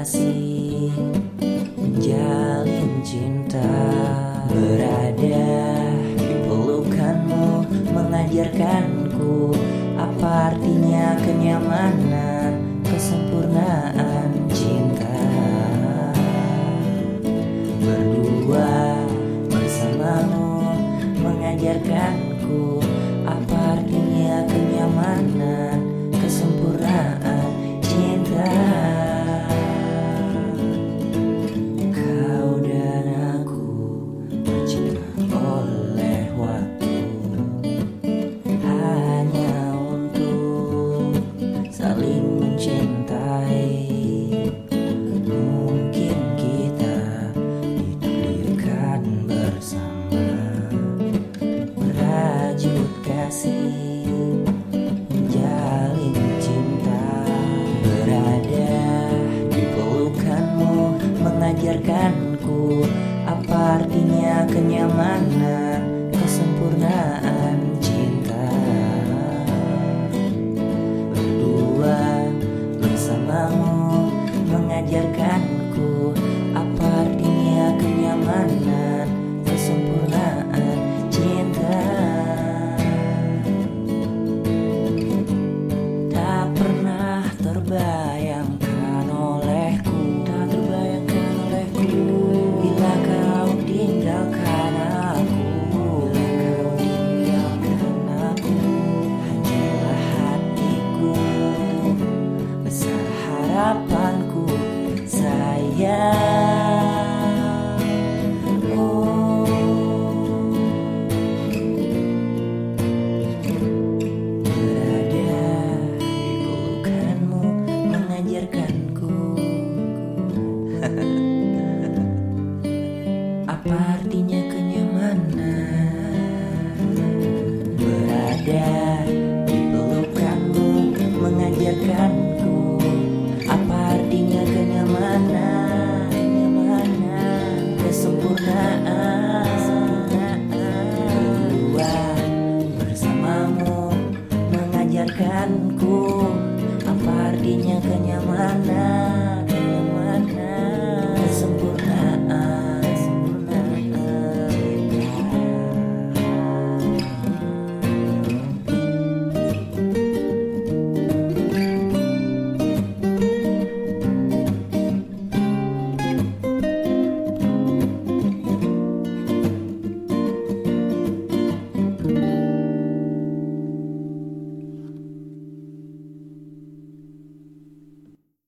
kasih Menjalin cinta. Berada di pelukanmu Mengajarkanku Apa artinya kenyamanan Kesempurnaan cinta. Berdua bersamamu Mengajarkanku see. menyadarkanku Apa artinya kenyamanan? Kenyamanan Kesempurnaan Kesempurnaan. Bersamamu Mengajarkanku Apa artinya kenyamanan?